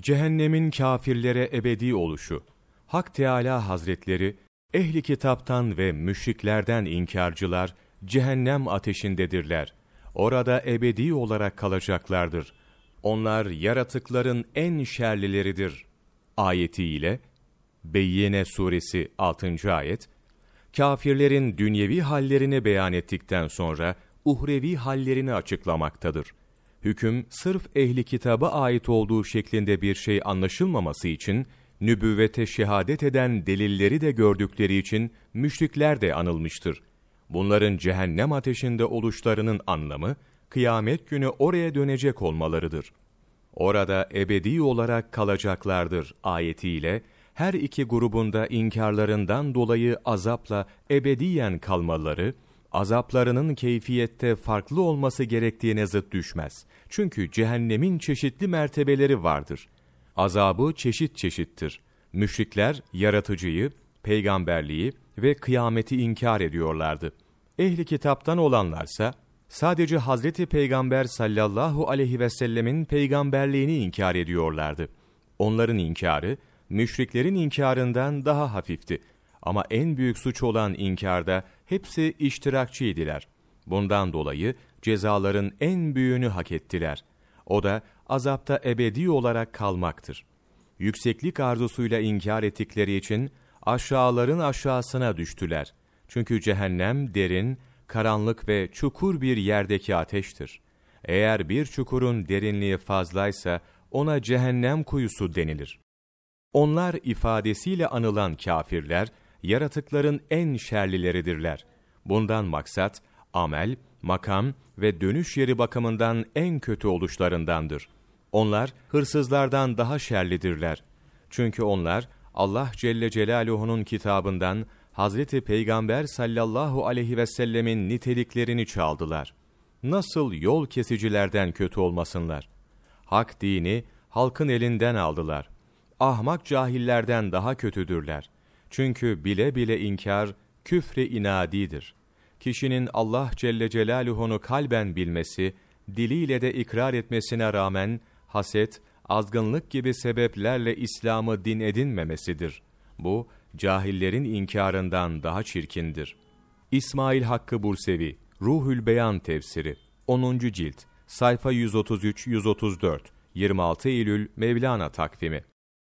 Cehennemin kafirlere ebedi oluşu. Hak Teala Hazretleri, ehli kitaptan ve müşriklerden inkarcılar, cehennem ateşindedirler. Orada ebedi olarak kalacaklardır. Onlar yaratıkların en şerlileridir. Ayetiyle, Beyyene suresi 6. ayet, kafirlerin dünyevi hallerini beyan ettikten sonra uhrevi hallerini açıklamaktadır. Hüküm sırf ehli kitaba ait olduğu şeklinde bir şey anlaşılmaması için nübüvvete şehadet eden delilleri de gördükleri için müşrikler de anılmıştır. Bunların cehennem ateşinde oluşlarının anlamı kıyamet günü oraya dönecek olmalarıdır. Orada ebedi olarak kalacaklardır ayetiyle her iki grubunda inkarlarından dolayı azapla ebediyen kalmaları, azaplarının keyfiyette farklı olması gerektiğine zıt düşmez. Çünkü cehennemin çeşitli mertebeleri vardır. Azabı çeşit çeşittir. Müşrikler yaratıcıyı, peygamberliği ve kıyameti inkar ediyorlardı. Ehli kitaptan olanlarsa sadece Hazreti Peygamber sallallahu aleyhi ve sellemin peygamberliğini inkar ediyorlardı. Onların inkarı müşriklerin inkarından daha hafifti. Ama en büyük suç olan inkarda hepsi iştirakçıydiler. Bundan dolayı cezaların en büyüğünü hak ettiler. O da azapta ebedi olarak kalmaktır. Yükseklik arzusuyla inkar ettikleri için aşağıların aşağısına düştüler. Çünkü cehennem derin, karanlık ve çukur bir yerdeki ateştir. Eğer bir çukurun derinliği fazlaysa ona cehennem kuyusu denilir. Onlar ifadesiyle anılan kafirler, yaratıkların en şerlileridirler. Bundan maksat, amel, makam ve dönüş yeri bakımından en kötü oluşlarındandır. Onlar hırsızlardan daha şerlidirler. Çünkü onlar Allah Celle Celaluhu'nun kitabından Hazreti Peygamber sallallahu aleyhi ve sellemin niteliklerini çaldılar. Nasıl yol kesicilerden kötü olmasınlar? Hak dini halkın elinden aldılar. Ahmak cahillerden daha kötüdürler. Çünkü bile bile inkar küfre inadidir. Kişinin Allah Celle Celaluhu'nu kalben bilmesi, diliyle de ikrar etmesine rağmen haset, azgınlık gibi sebeplerle İslam'ı din edinmemesidir. Bu, cahillerin inkarından daha çirkindir. İsmail Hakkı Bursevi, Ruhül Beyan Tefsiri, 10. Cilt, sayfa 133-134, 26 Eylül Mevlana takvimi